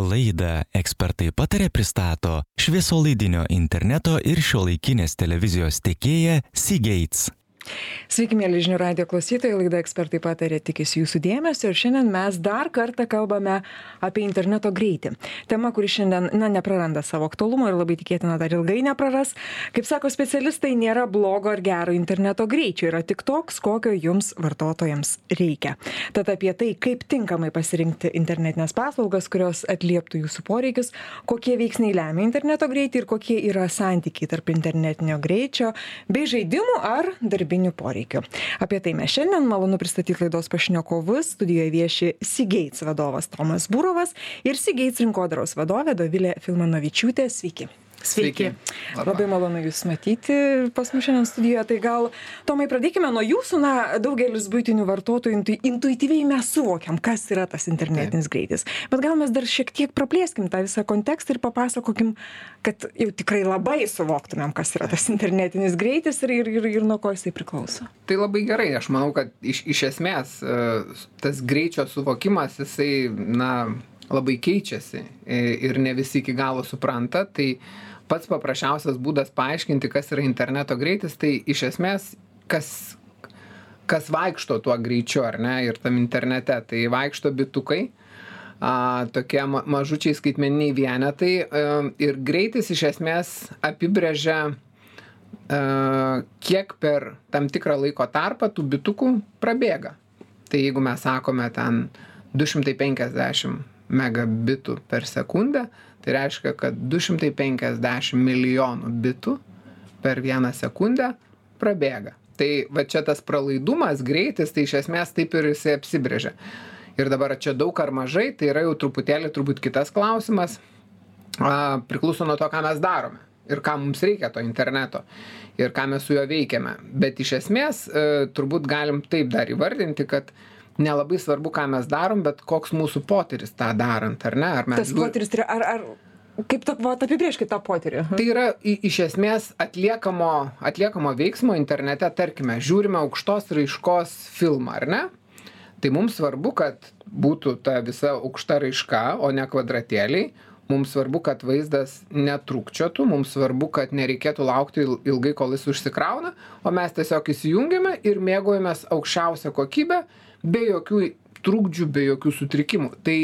Laidą ekspertai patarė pristato šviesolaidinio interneto ir šiuolaikinės televizijos tiekėja Seagates. Sveiki, mėly žinių radio klausytojai, laida ekspertai patarė tikisi jūsų dėmesio ir šiandien mes dar kartą kalbame apie interneto greitį. Tema, kuri šiandien, na, nepraranda savo aktualumo ir labai tikėtina dar ilgai nepraras. Kaip sako specialistai, nėra blogo ar gero interneto greičio, yra tik toks, kokio jums vartotojams reikia. Tad apie tai, kaip tinkamai pasirinkti internetinės paslaugas, kurios atlieptų jūsų poreikius, kokie veiksniai lemia interneto greitį ir kokie yra santykiai tarp internetinio greičio bei žaidimų ar darbinių poreikių. Apie tai mes šiandien malonu pristatyti laidos pašnekovus. Studijoje vieši Seagates vadovas Tomas Būrovas ir Seagates rinkodaros vadovė Dovilė Filmanovičiūtė. Sveiki. Sveiki. Labą. Labai malonu Jūs matyti pas mus šiandien studijoje. Tai gal, Tomai, pradėkime nuo Jūsų. Na, daugelis būtinių vartotojų intu, intuityviai mes suvokiam, kas yra tas internetinis Taip. greitis. Bet gal mes dar šiek tiek praplėskim tą visą kontekstą ir papasakokim, kad jau tikrai labai suvoktumėm, kas yra tas internetinis greitis ir, ir, ir, ir nuo ko jisai priklauso. Tai labai gerai. Aš manau, kad iš, iš esmės e, tas greičio suvokimas, jisai, na, labai keičiasi ir ne visi iki galo supranta. Tai pats paprasčiausias būdas paaiškinti, kas yra interneto greitis, tai iš esmės, kas, kas vaikšto tuo greičiu, ar ne, ir tam internete, tai vaikšto bitukai, a, tokie mažučiai skaitmeniniai vienetai a, ir greitis iš esmės apibrėžia a, kiek per tam tikrą laiko tarpą tų bitukų prabėga. Tai jeigu mes sakome ten 250 megabitų per sekundę, tai reiškia, kad 250 milijonų bitų per vieną sekundę prabėga. Tai va čia tas pralaidumas, greitis, tai iš esmės taip ir jisai apsibrėžia. Ir dabar čia daug ar mažai, tai yra jau truputėlį turbūt kitas klausimas, a, priklauso nuo to, ką mes darome ir ką mums reikia to interneto ir ką mes su juo veikiame. Bet iš esmės e, turbūt galim taip dar įvardinti, kad nelabai svarbu, ką mes darom, bet koks mūsų potyris tą darant, ar ne? Ar mes... Tas potyris, ar, ar Kaip to, va, apibrieškite tą potyrį? Tai yra iš esmės atliekamo, atliekamo veiksmo internete, tarkime, žiūrime aukštos raiškos filmą, ar ne? Tai mums svarbu, kad būtų ta visa aukšta raiška, o ne kvadratėliai. Mums svarbu, kad vaizdas netrukčiotų, mums svarbu, kad nereikėtų laukti ilgai, kol jis užsikrauna, o mes tiesiog įsijungiame ir mėgojamės aukščiausią kokybę be jokių trukdžių, be jokių sutrikimų. Tai,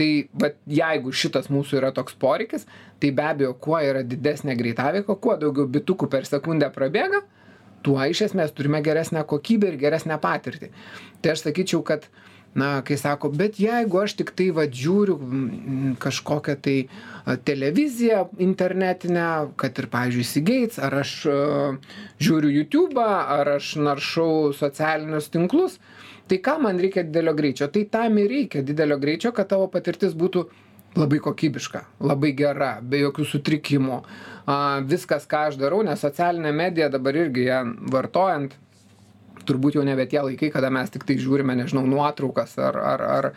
tai bet jeigu šitas mūsų yra toks poreikis, tai be abejo, kuo yra didesnė greitaveika, kuo daugiau bitukų per sekundę prabėga, tuo iš esmės turime geresnę kokybę ir geresnę patirtį. Tai aš sakyčiau, kad na, kai sako, bet jeigu aš tik tai vadžiūriu kažkokią tai televiziją internetinę, kad ir, pavyzdžiui, Seagates, ar aš uh, žiūriu YouTube, ar aš naršau socialinius tinklus, tai kam man reikia didelio greičio? Tai tam ir reikia didelio greičio kad tavo patirtis būtų labai kokybiška labai gera be jokių sutrikimų. A viskas ką aš darau nes socialinė medija dabar irgi ją vartojant turbūt jau nebe tie laikai kada mes tiktai žiūrime nežinau nuotraukas ar ar ar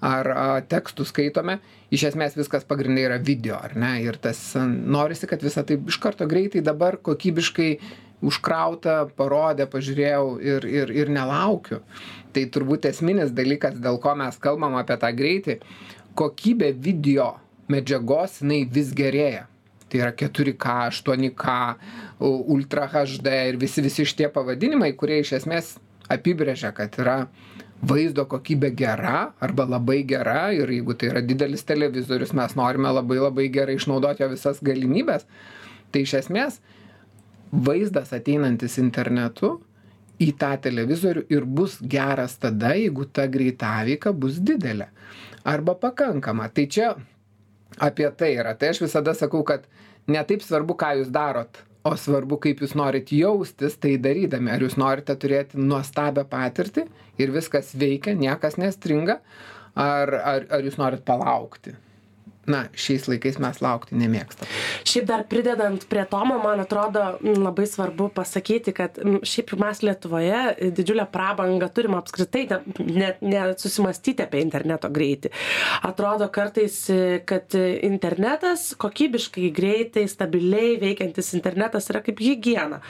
ar a, tekstus skaitome, iš esmės viskas pagrindai yra video, ar ne? Ir tas norisi, kad visą tai iš karto greitai dabar kokybiškai užkrauta, parodė, pažiūrėjau ir, ir, ir nelaukiu. Tai turbūt esminis dalykas, dėl ko mes kalbam apie tą greitį, kokybė video medžiagos jinai vis gerėja. Tai yra 4K, 8K, Ultra HD ir visi, visi šitie pavadinimai, kurie iš esmės apibrėžia, kad yra vaizdo kokybė gera arba labai gera ir jeigu tai yra didelis televizorius, mes norime labai labai gerai išnaudoti jo visas galimybės, tai iš esmės vaizdas ateinantis internetu į tą televizorių ir bus geras tada, jeigu ta greitaveika bus didelė arba pakankama. Tai čia apie tai yra. Tai aš visada sakau, kad ne taip svarbu, ką jūs darot, o svarbu, kaip jūs norit jaustis tai darydami. Ar jūs norite turėti nuostabią patirtį ir viskas veikia, niekas nestringa, ar, ar, ar jūs norit palaukti. Na šiais laikais mes laukti nemėgstam. Šiaip dar pridedant prie tomo man atrodo labai svarbu pasakyti kad šiaip mes lietuvoje didžiulę prabangą turim apskritai net nesusimąstyti apie interneto greitį. Atrodo kartais kad internetas kokybiškai greitai stabiliai veikiantis internetas yra kaip higiena.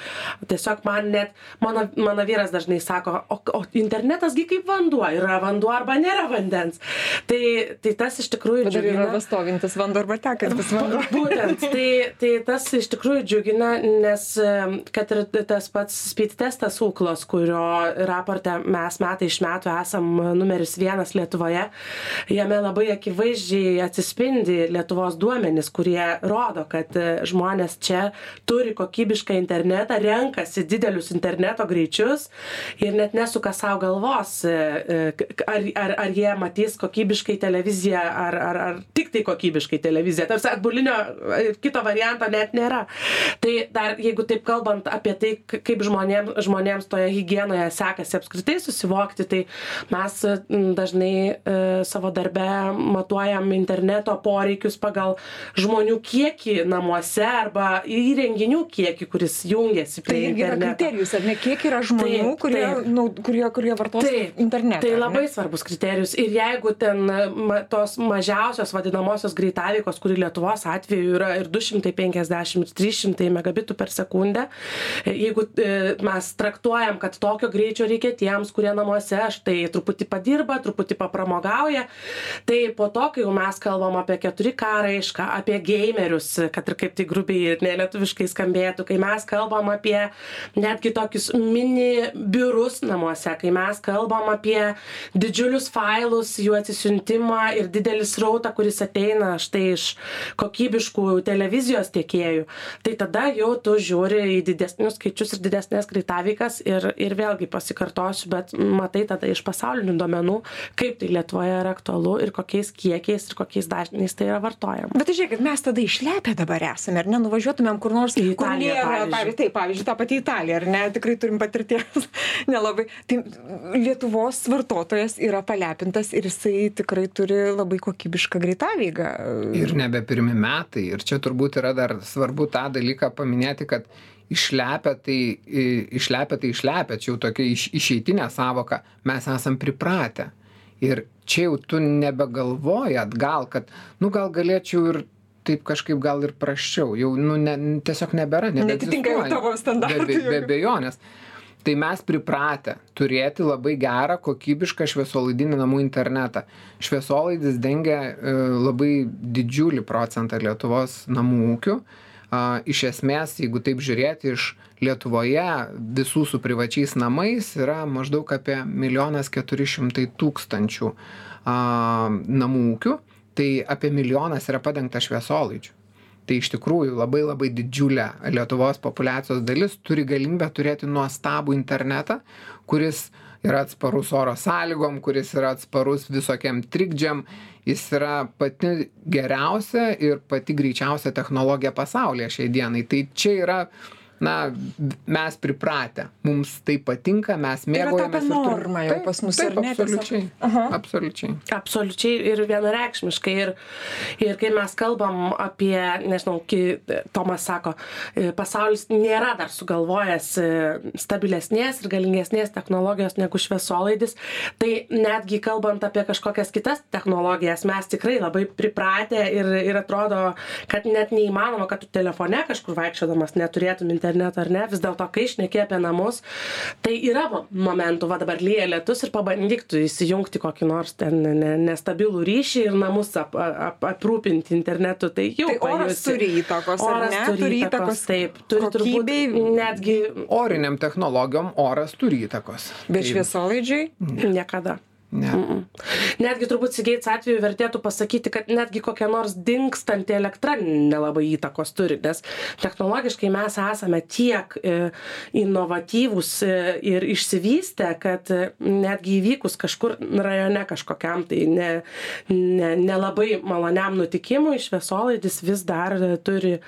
Tiesiog man net mano mano vyras dažnai sako o o internetas gi kaip vanduo yra vanduo arba nėra vandens. Tai tai tas iš tikrųjų džiugina stovintis vanduo arba tekantis vanduo. Būtent, tai, tai tas iš tikrųjų džiugina, nes kad ir tas pats speed testas Uklos, kurio raporte mes metai iš metų esam numeris vienas Lietuvoje, jame labai akivaizdžiai atsispindi Lietuvos duomenys, kurie rodo, kad žmonės čia turi kokybišką internetą, renkasi didelius interneto greičius ir net nesuka savo galvos, ar, ar, ar jie matys kokybiškai televiziją, ar, ar, ar tik tai kokybiškai televiziją. Tarsi atbulinio kito varianto net nėra. Tai dar, jeigu taip kalbant apie tai, kaip žmonėms, žmonėms toje hygienoje sekasi apskritai susivokti, tai mes dažnai e, savo darbe matuojam interneto poreikius pagal žmonių kiekį namuose arba įrenginių kiekį, kuris jungiasi prie tai interneto. Tai yra kriterijus, ar ne, kiek yra žmonių, taip, kurie, taip, nu, kurie, kurie vartos taip, internetą. Tai labai svarbus kriterijus. Ir jeigu ten ma, tos mažiausios vadinamos greitosios greitaveikos kuri lietuvos atveju yra ir du šimtai penkiasdešim ir trys šimtai megabitų per sekundę. E, jeigu e, mes traktuojam kad tokio greičio reikia tiems kurie namuose štai truputį padirba truputį papramogauja tai po to kai jau mes kalbam apie keturi k raišką apie geimerius kad ir kaip tai grubiai ir nelietuviškai skambėtų kai mes kalbam apie netgi tokius mini biurus namuose kai mes kalbam apie didžiulius failus jų atsisiuntimą ir didelį srautą kuris ateina ateina štai iš kokybiškų televizijos tiekėjų tai tada jau tu žiūri į didesnius skaičius ir didesnes greitaveikas ir ir vėlgi pasikartosiu bet matai tada iš pasaulinių duomenų kaip tai lietuvoje yra aktualu ir kokiais kiekiais ir kokiais dažniais tai yra vartojama. Bet tai žiūrėkit mes tada išlepę dabar esame ar ne? Nuvažiuotumėm kur nors į Italiją pavyzdžiui. pavyzdžiui taip pavyzdžiui tą patį Italiją ar ne? Tikrai turim patirties nelabai. Tai Lietuvos vartotojas yra palepintas ir jisai tikrai turi labai kokybišką greitaveigą pareigą. Ir nebe pirmi metai. Ir čia turbūt yra dar svarbu tą dalyką paminėti, kad išlepę tai, išlepę tai išlepę, čia jau tokia iš, išeitinė savoka, mes esam pripratę. Ir čia jau tu nebegalvoji atgal, kad, nu gal galėčiau ir taip kažkaip gal ir praščiau, jau nu, ne, tiesiog nebėra. Netitinka tavo standartų. Be, be, be abejonės tai mes pripratę turėti labai gerą kokybišką šviesolaidinį namų internetą. Šviesolaidis dengia e, labai didžiulį procentą lietuvos namų ūkių. Iš esmės jeigu taip žiūrėti iš lietuvoje visų su privačiais namais yra maždaug apie milijonas keturi šimtai tūkstančių namų ūkių. Tai apie milijonas yra padengta šviesolaidžiu tai iš tikrųjų labai labai didžiulė lietuvos populiacijos dalis turi galimybę turėti nuostabų internetą kuris yra atsparus oro sąlygom kuris yra atsparus visokiem trikdžiam. Jis yra pati geriausia ir pati greičiausia technologija pasaulyje šiai dienai. Tai čia yra na mes pripratę mums tai patinka mes mėgaujamės ir norma jau pas mus taip, ar ne absoliučiai aha. absoliučiai. Absoliučiai ir vienareikšmiškai. Ir ir kai mes kalbam apie nežinau ki tomas sako e, pasaulis nėra dar sugalvojęs e, stabilesnės ir galingesnės technologijos negu šviesolaidis. Tai netgi kalbant apie kažkokias kitas technologijas mes tikrai labai pripratę ir ir atrodo kad net neįmanoma kad tu telefone kažkur vaikščiodamas neturėtum interneto interneto ar ne? Vis dėlto kai šneki apie namus tai yra momentų va dabar lyja lietus ir pabandyk tu įsijungti kokį nors ten ne nestabilų ryšį ir namus ap ap aprūpinti internetu. Tai jau tai oras turi įtakos oras ne? turi įtakos taip. Turi turbūt netgi orinėm technologijom oras turi įtakos. Bet šviesolaidžiai niekada Ne. Mm -mm. Netgi turbūt Sigeits atveju vertėtų pasakyti, kad netgi kokia nors dinkstanti elektra nelabai įtakos turi, nes technologiškai mes esame tiek e, inovatyvūs e, ir išsivystę, kad e, netgi įvykus kažkur rajone kažkokiam tai ne, ne, nelabai maloniam nutikimui, šviesolaidis vis dar turi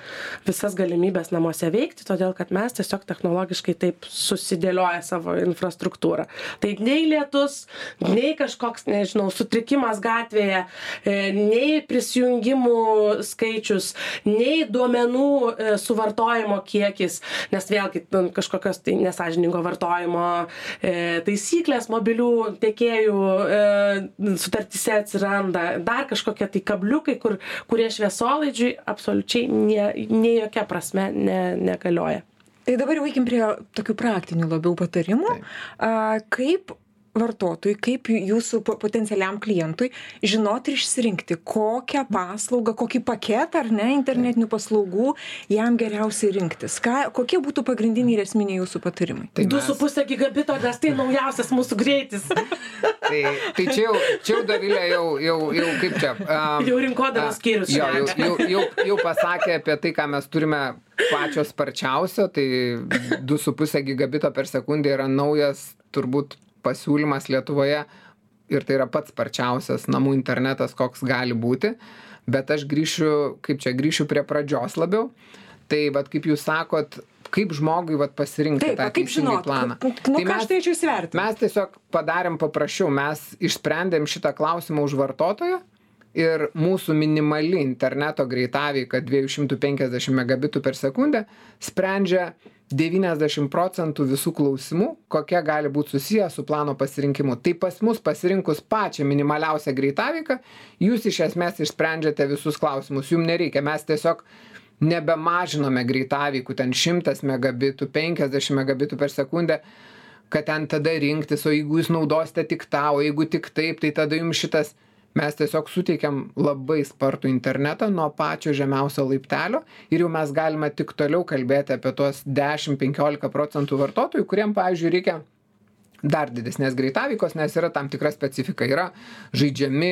visas galimybės namuose veikti, todėl kad mes tiesiog technologiškai taip susidėlioja savo infrastruktūrą. Tai nei lietus, nei nei kažkoks nežinau sutrikimas gatvėje e, nei prisijungimų skaičius nei duomenų e, suvartojimo kiekis nes vėlgi ten kažkokios tai nesąžiningo vartojimo taisyklės mobilių tiekėjų sutartyse atsiranda dar kažkokie tai kabliukai kur kurie šviesolaidžiui absoliučiai nie nei jokia prasme ne negalioja. Tai dabar jau eikim prie tokių praktinių labiau patarimų. A kaip vartotojui kaip jūsų potencialiam klientui žinot ir išsirinkti kokią paslaugą kokį paketą ar ne internetinių paslaugų jam geriausiai rinktis. Ką kokie būtų pagrindiniai ir esminiai jūsų patarimai? Tai du su puse gigabito nes tai naujausias mūsų greitis. Tai tai čia jau čia jau dovilė jau jau jau kaip čia um, jau rinkodaros skyrius jo jau jau jau jau pasakė apie tai ką mes turime pačio sparčiausio tai du su puse gigabito per sekundę yra naujas turbūt pasiūlymas Lietuvoje ir tai yra pats sparčiausias namų internetas, koks gali būti. Bet aš grįšiu, kaip čia, grįšiu prie pradžios labiau. Tai, vad, kaip jūs sakot, kaip žmogui vat, pasirinkti Taip, tą kaip žinot, planą. nu, Tai ką aš mes- turėčiau įsivertinti? Mes tiesiog padarėm paprasčiau, mes išsprendėm šitą klausimą už vartotoją ir mūsų minimali interneto greitaveika 250 megabitų per sekundę sprendžia 90 procentų visų klausimų, kokie gali būti susiję su plano pasirinkimu. Tai pas mus pasirinkus pačią minimaliausią greitaveiką, jūs iš esmės išsprendžiate visus klausimus. Jums nereikia, mes tiesiog nebemažinome greitaveikų, ten 100 megabitų, 50 megabitų per sekundę kad ten tada rinktis, o jeigu jūs naudosite tik tą, o jeigu tik taip, tai tada jums šitas mes tiesiog suteikiam labai spartų internetą nuo pačio žemiausio laiptelio ir jau mes galime tik toliau kalbėti apie tuos 10-15 procentų vartotojų, kuriem, pavyzdžiui, reikia dar didesnės greitaveikos, nes yra tam tikra specifika. Yra žaidžiami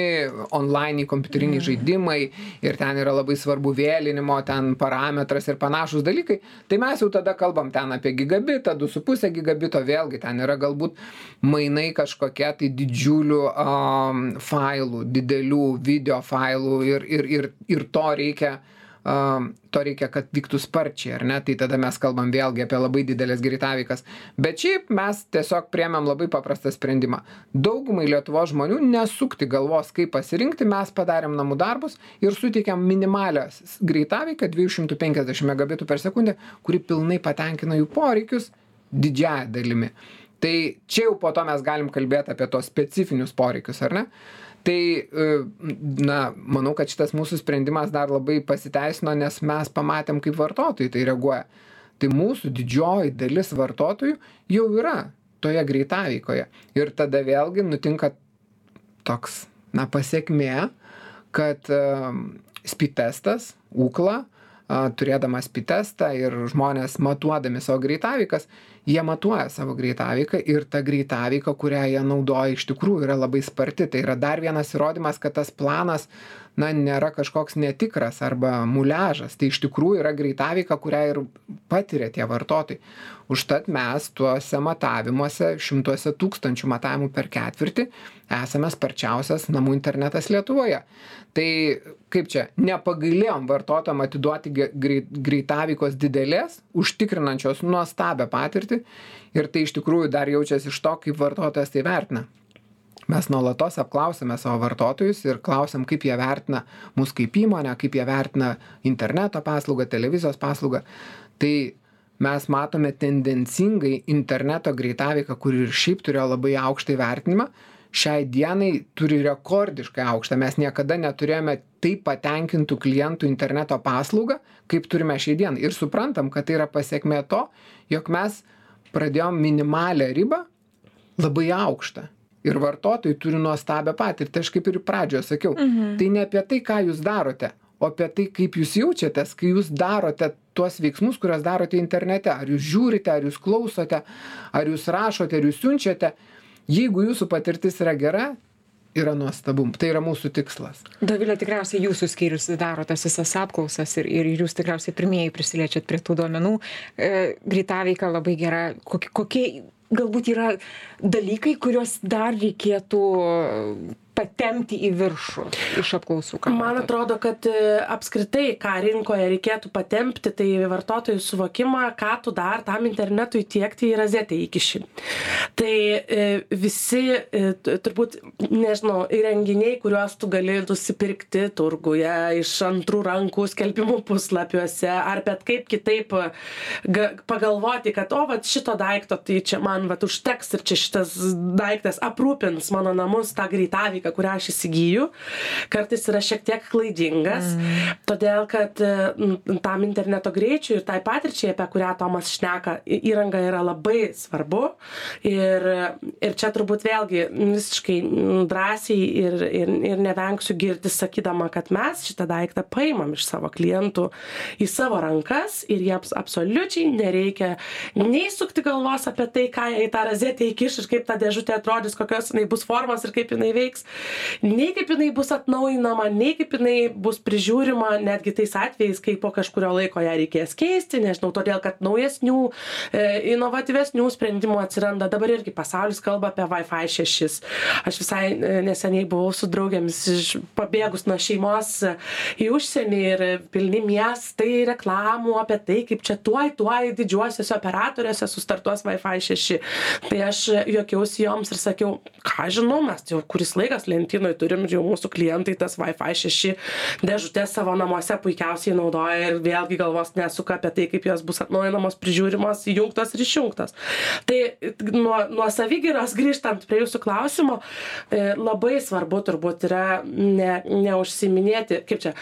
online kompiuteriniai žaidimai ir ten yra labai svarbu vėlinimo, ten parametras ir panašus dalykai. Tai mes jau tada kalbam ten apie gigabitą, 2,5 gigabito, vėlgi ten yra galbūt mainai kažkokie tai didžiulių um, failų, didelių video failų ir, ir, ir, ir to reikia to reikia, kad vyktų sparčiai, ar ne? Tai tada mes kalbam vėlgi apie labai didelės greitaveikas. Bet šiaip mes tiesiog priemėm labai paprastą sprendimą. Daugumai Lietuvo žmonių nesukti galvos, kaip pasirinkti, mes padarėm namų darbus ir suteikėm minimalę greitaveiką 250 megabitų per sekundę, kuri pilnai patenkina jų poreikius didžiąją dalimi. Tai čia jau po to mes galim kalbėti apie tos specifinius poreikius, ar ne? Tai, e, na, manau, kad šitas mūsų sprendimas dar labai pasiteisino, nes mes pamatėm, kaip vartotojai tai reaguoja. Tai mūsų didžioji dalis vartotojų jau yra toje greitaveikoje. Ir tada vėlgi nutinka toks, na, pasiekmė, kad speed testas, UKLA, turėdamas speed testą ir žmonės matuodami savo greitaveikas, jie matuoja savo greitaveiką ir ta greitaveika, kurią jie naudoja, iš tikrųjų yra labai sparti. Tai yra dar vienas įrodymas, kad tas planas, na, nėra kažkoks netikras arba muležas. Tai iš tikrųjų yra greitaveika, kurią ir patiria tie vartotojai. Užtat mes tuose matavimuose, šimtuose tūkstančių matavimų per ketvirtį, esame sparčiausias namų internetas Lietuvoje. Tai kaip čia, nepagailėjom vartotojam atiduoti greit, greitaveikos didelės, užtikrinančios nuostabią patirtį ir tai iš tikrųjų dar jaučiasi iš to, kaip vartotojas tai vertina. Mes nuolatos apklausome savo vartotojus ir klausiam, kaip jie vertina mus kaip įmonę, kaip jie vertina interneto paslaugą, televizijos paslaugą. Tai mes matome tendencingai interneto greitaveiką, kuri ir šiaip turėjo labai aukštą įvertinimą, šiai dienai turi rekordiškai aukštą. Mes niekada neturėjome taip patenkintų klientų interneto paslaugą, kaip turime šiai dienai. Ir suprantam, kad tai yra pasiekmė to, jog mes pradėjom minimalę ribą labai aukštą. Ir vartotojai turi nuostabią patirtį. Aš kaip ir pradžioje sakiau, mhm. tai ne apie tai, ką jūs darote, o apie tai, kaip jūs jaučiatės, kai jūs darote tuos veiksmus, kuriuos darote internete. Ar jūs žiūrite, ar jūs klausote, ar jūs rašote, ar jūs siunčiate. Jeigu jūsų patirtis yra gera, yra nuostabu. Tai yra mūsų tikslas. Dovilė, tikriausiai jūsų skyrius daro tas visas apklausas ir, ir jūs tikriausiai pirmieji prisiliečiat prie tų duomenų. E, greitaveika labai gera. Kokie, kokie galbūt yra dalykai, kuriuos dar reikėtų patempti į viršų iš apklausų? Man atrodo, kad e, apskritai, ką rinkoje reikėtų patempti, tai vartotojų suvokimą, ką tu dar tam internetui tiekti į razetę įkiši. Tai e, visi, e, turbūt, nežinau, įrenginiai, kuriuos tu gali nusipirkti turguje iš antrų rankų skelbimų puslapiuose, ar bet kaip kitaip ga, pagalvoti, kad, o, va, šito daikto, tai čia man, va, užteks ir čia šitas daiktas aprūpins mano namus tą greitavyką, kurią aš įsigyju, kartais yra šiek tiek klaidingas, mm. todėl kad e, m, tam interneto greičiui ir tai patirčiai, apie kurią Tomas šneka, įranga yra labai svarbu. Ir, ir čia turbūt vėlgi visiškai m, drąsiai ir, ir, ir nevengsiu girti sakydama, kad mes šitą daiktą paimam iš savo klientų į savo rankas ir jiems absoliučiai nereikia nei sukti galvos apie tai, ką jie į tą rozetę įkiš ir kaip ta dėžutė atrodys, kokios jinai bus formos ir kaip jinai veiks, nei kaip jinai bus atnaujinama, nei kaip jinai bus prižiūrima, netgi tais atvejais, kai po kažkurio laiko ją reikės keisti, nežinau, todėl kad naujesnių, e, inovatyvesnių sprendimų atsiranda. Dabar irgi pasaulis kalba apie Wi-Fi 6. Aš visai e, neseniai buvau su draugėmis iš pabėgus nuo šeimos į užsienį ir pilni miestai reklamų apie tai, kaip čia tuoj, tuoj didžiuosiuose operatoriuose sustartuos Wi-Fi 6. Tai aš juokiausi joms ir sakiau, ką žinau, mes jau kuris laikas lentynoj turim, jau mūsų klientai tas Wi-Fi 6 dėžutės savo namuose puikiausiai naudoja ir vėlgi galvos nesuka apie tai, kaip jos bus atnaujinamos, prižiūrimos, įjungtos ir išjungtos. Tai nuo, nuo savygiros grįžtant prie jūsų klausimo, e, labai svarbu turbūt yra ne, neužsiminėti, kaip čia,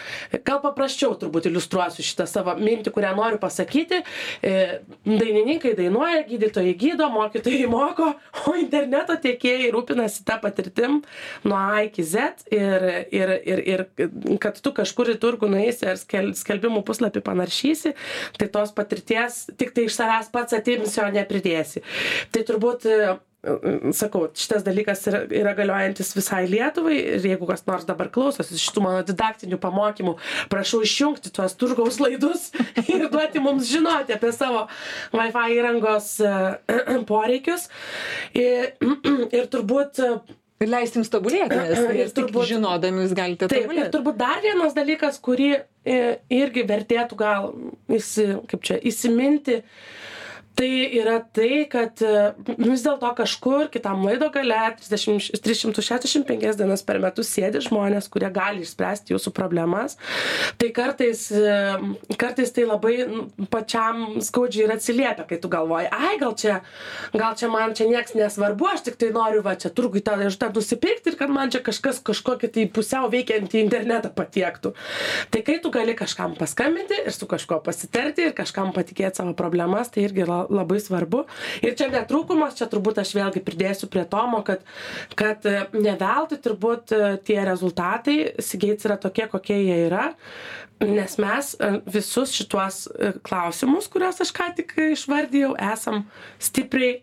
gal paprasčiau turbūt iliustruosiu šitą savo mintį, kurią noriu pasakyti. E, Dainininkai dainuoja, gydytojai gydo, mokytojai moko, o interneto tiekėjai rūpinasi tą patirtim nuo A iki Z ir, ir, ir, ir kad tu kažkur į turgų nueisi ar skel, skelbimų puslapį panaršysi, tai tos patirties tik tai iš savęs pats atimsi, o nepridėsi. Tai turbūt e, sakau, šitas dalykas yra, yra galiojantis visai Lietuvai ir jeigu kas nors dabar klausosi šitų mano didaktinių pamokymų, prašau išjungti tuos turgaus laidus ir duoti mums žinoti apie savo Wi-Fi įrangos e, poreikius. Ir, ir turbūt Ir leisti jums tobulėti, nes, Ir turbūt- žinodami jūs galite Taip, ir tobulėti. turbūt dar vienas dalykas, kurį e, irgi vertėtų gal įsi, čia, įsiminti, tai yra tai, kad e, vis dėlto kažkur kitam laido gale 30, 365 dienas per metus sėdi žmonės, kurie gali išspręsti jūsų problemas. Tai kartais, e, kartais tai labai pačiam skaudžiai ir atsiliepia, kai tu galvoji, ai gal čia, gal čia man čia nieks nesvarbu, aš tik tai noriu va čia turgui tą dėžutę nusipirkti ir kad man čia kažkas kažkokį tai pusiau veikiantį internetą patiektų. Tai kai tu gali kažkam paskambinti ir su kažkuo pasitarti ir kažkam patikėti savo problemas, tai irgi yra labai svarbu. Ir čia netrūkumas, čia turbūt aš vėlgi pridėsiu prie Tomo, kad, kad e, ne veltui turbūt e, tie rezultatai Sigeits yra tokie, kokie jie yra. Nes mes e, visus šituos e, klausimus, kuriuos aš ką tik išvardėjau, esam stipriai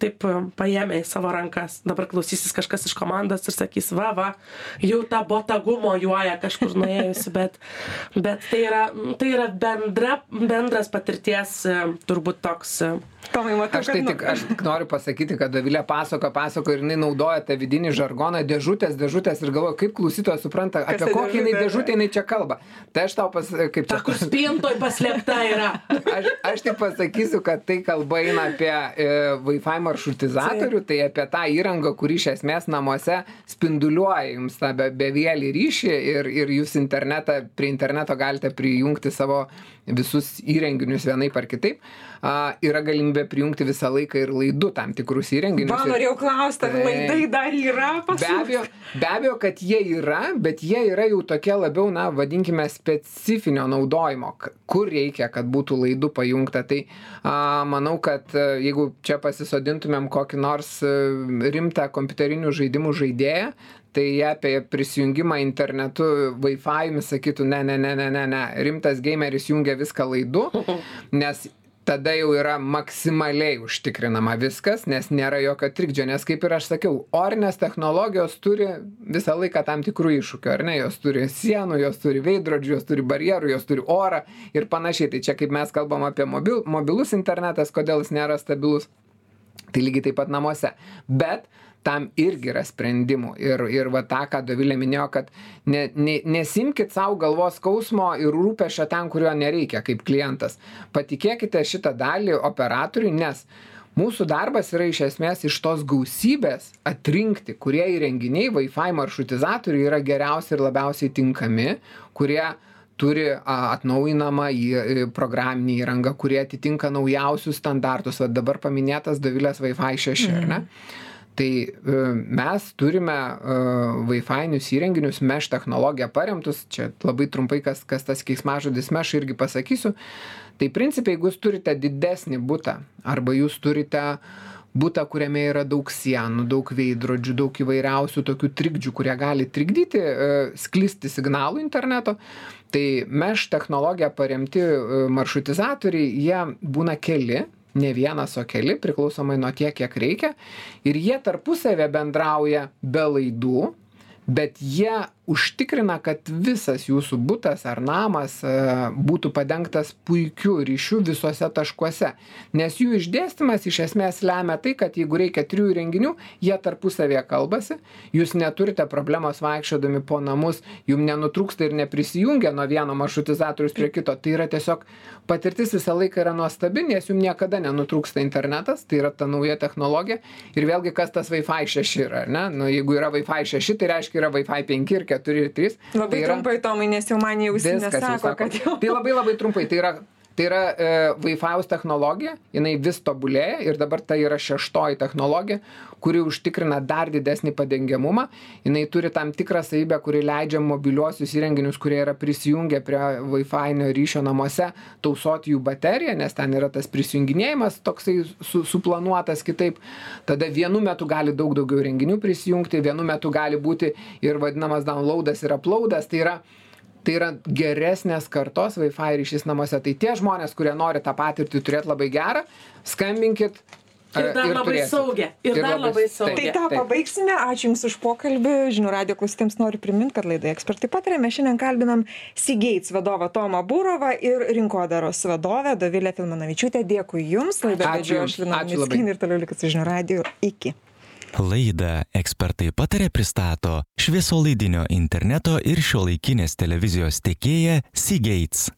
taip e, paėmę į savo rankas. Dabar klausysis kažkas iš komandos ir sakys, va, va, jau ta botagumo juoja kažkur nuėjusi, bet, bet tai, yra, tai yra bendra, bendras patirties e, turbūt toks. e, Tomai, matau, Aš tai kad, tik, aš tik noriu pasakyti, kad Davilė pasako, pasako ir jinai naudoja tą vidinį žargoną, dėžutės, dėžutės ir galvoja, kaip klausytojas supranta, Kas apie ta kokią jinai dėžutę jinai čia kalba. Tai aš tau pas, kaip Ta, čia kur spintoj paslėpta yra. Aš, aš tik pasakysiu, kad tai kalba eina apie e, Wi-Fi maršrutizatorių, tai apie tą įrangą, kuri iš esmės namuose spinduliuoja jums tą be, bevėlį ryšį ir, ir jūs internetą, prie interneto galite prijungti savo visus įrenginius vienaip ar kitaip. A, yra galimybė prijungti visą laiką ir laidų tam tikrus įrenginius. Ir- norėjau klausti, ar laidai dar yra pas Be abejo, be abejo, kad jie yra, bet jie yra jau tokie labiau, na, vadinkime, specifinio naudojimo, kur reikia, kad būtų laidų pajungta. Tai a, manau, kad a, jeigu čia pasisodintumėm kokį nors a, rimtą kompiuterinių žaidimų žaidėją, tai apie prisijungimą internetu Wi-Fi sakytų, ne, ne, ne, ne, ne, ne, rimtas gameris jungia viską laidu, nes tada jau yra maksimaliai užtikrinama viskas, nes nėra jokio trikdžio, nes kaip ir aš sakiau, orinės technologijos turi visą laiką tam tikrų iššūkių, ar ne, jos turi sienų, jos turi veidrodžių, jos turi barjerų, jos turi orą ir panašiai. Tai čia kaip mes kalbam apie mobil, mobilus internetas, kodėl jis nėra stabilus, tai lygiai taip pat namuose. Bet tam irgi yra sprendimų. Ir, ir va tą, ką Dovilė minėjo, kad ne, ne, nesimkit savo galvos skausmo ir rūpešio ten, kurio nereikia kaip klientas. Patikėkite šitą dalį operatoriui, nes mūsų darbas yra iš esmės iš tos gausybės atrinkti, kurie įrenginiai Wi-Fi maršrutizatoriai yra geriausi ir labiausiai tinkami, kurie turi atnaujinamą į programinį įrangą, kurie atitinka naujausius standartus. Va dabar paminėtas Davilės Wi-Fi 6, mhm. ar ne? Tai e, mes turime uh, Wi-Fi įrenginius mesh technologiją paremtus, čia labai trumpai, kas, kas tas keiksmažodis mesh irgi pasakysiu. Tai principiai, jeigu jūs turite didesnį būtą arba jūs turite būtą, kuriame yra daug sienų, daug veidrodžių, daug įvairiausių tokių trikdžių, kurie gali trikdyti, uh, sklisti signalų interneto, tai mesh technologija paremti maršrutizatoriai, jie būna keli ne vienas o keli priklausomai nuo tiek kiek reikia. Ir jie tarpusavyje bendrauja be laidų bet jie užtikrina kad visas jūsų butas ar namas e, būtų padengtas puikiu ryšiu visuose taškuose. Nes jų išdėstymas iš esmės lemia tai kad jeigu reikia trijų įrenginių jie tarpusavyje kalbasi jūs neturite problemos vaikščiodami po namus jum nenutrūksta ir neprisijungia nuo vieno maršrutizatoriaus prie kito. Tai yra tiesiog patirtis visą laiką yra nuostabi nes jum niekada nenutrūksta internetas tai yra ta nauja technologija. Ir vėlgi kas tas Wi-Fi 6 yra ar ne? Nu jeigu yra Wi-Fi 6 tai reiškia yra Wi-Fi 5 ir 4 ir 3 labai tai yra, trumpai tomai nes jau man jau ausinės sako, sako. kad jau tai labai labai trumpai. Tai yra Tai yra e, Wi-Fi technologija, jinai vis tobulėja ir dabar tai yra šeštoji technologija, kuri užtikrina dar didesnį padengiamumą. Jinai turi tam tikrą savybę, kuri leidžia mobiliuosius įrenginius, kurie yra prisijungę prie Wi-Fi ryšio namuose, tausoti jų bateriją, nes ten yra tas prisijunginėjimas toksai su, suplanuotas kitaip. Tada vienu metu gali daug daugiau renginių prisijungti, vienu metu gali būti ir vadinamas downloadas ir uploadas. Tai yra tai yra geresnės kartos Wi-Fi ryšys namuose. Tai tie žmonės, kurie nori tą patirtį turėti labai gerą, skambinkit, Ir dar ir labai saugia. Ir, ir dar labai, labai saugia. Tai tą pabaigsime. Ačiū Jums už pokalbį. Žinių radio klausytėms noriu priminti, kad laidoje ekspertai patarė. Mes šiandien kalbinam Seagates vadovą Tomą Būrovą ir rinkodaros vadovę Dovilę Filmanavičiūtę. Dėkui Jums. Laidą vedžioju aš Lina Miskin ir toliau likit su žinių radio. Iki. Laidą ekspertai patarė pristato šviesolaidinio interneto ir šiuolaikinės televizijos tiekėja Seagates.